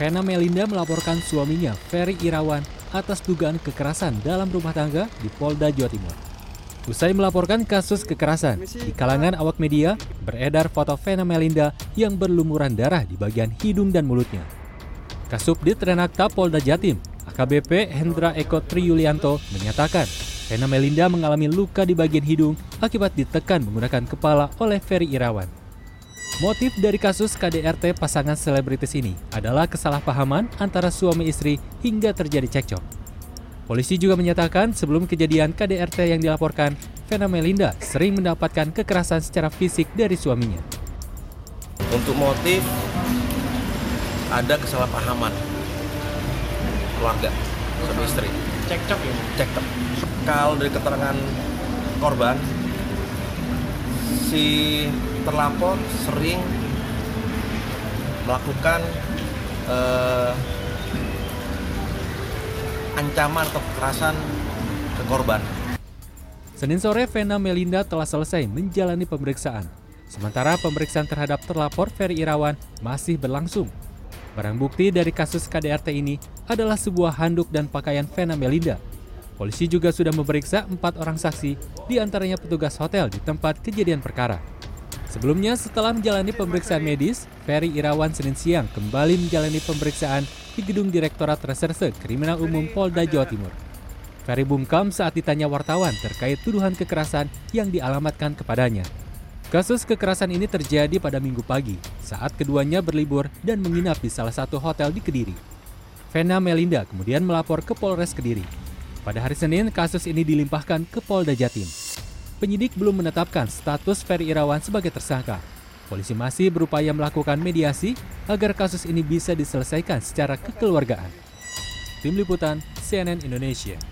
Vena Melinda melaporkan suaminya, Ferry Irawan, atas dugaan kekerasan dalam rumah tangga di Polda Jawa Timur. Usai melaporkan kasus kekerasan, di kalangan awak media beredar foto Vena Melinda yang berlumuran darah di bagian hidung dan mulutnya. Kasubdit Renakta Polda Jatim, AKBP Hendra Eko Triyulianto menyatakan Vena Melinda mengalami luka di bagian hidung akibat ditekan menggunakan kepala oleh Ferry Irawan. Motif dari kasus KDRT pasangan selebritis ini adalah kesalahpahaman antara suami istri hingga terjadi cekcok. Polisi juga menyatakan sebelum kejadian KDRT yang dilaporkan, Vena Melinda sering mendapatkan kekerasan secara fisik dari suaminya. Untuk motif, ada kesalahpahaman keluarga suami istri. Cekcok ya? Cekcok. Kalau dari keterangan korban, si terlapor sering melakukan eh, ancaman atau kekerasan ke korban. Senin sore, Vena Melinda telah selesai menjalani pemeriksaan. Sementara pemeriksaan terhadap terlapor Ferry Irawan masih berlangsung. Barang bukti dari kasus KDRT ini adalah sebuah handuk dan pakaian Vena Melinda. Polisi juga sudah memeriksa empat orang saksi, di antaranya petugas hotel di tempat kejadian perkara. Sebelumnya, setelah menjalani pemeriksaan medis, Ferry Irawan Senin siang kembali menjalani pemeriksaan di gedung Direktorat Reserse Kriminal Umum Polda Jawa Timur. Ferry bungkam saat ditanya wartawan terkait tuduhan kekerasan yang dialamatkan kepadanya. Kasus kekerasan ini terjadi pada minggu pagi saat keduanya berlibur dan menginap di salah satu hotel di Kediri. Vena Melinda kemudian melapor ke Polres Kediri. Pada hari Senin, kasus ini dilimpahkan ke Polda Jatim penyidik belum menetapkan status Ferry Irawan sebagai tersangka. Polisi masih berupaya melakukan mediasi agar kasus ini bisa diselesaikan secara kekeluargaan. Tim Liputan CNN Indonesia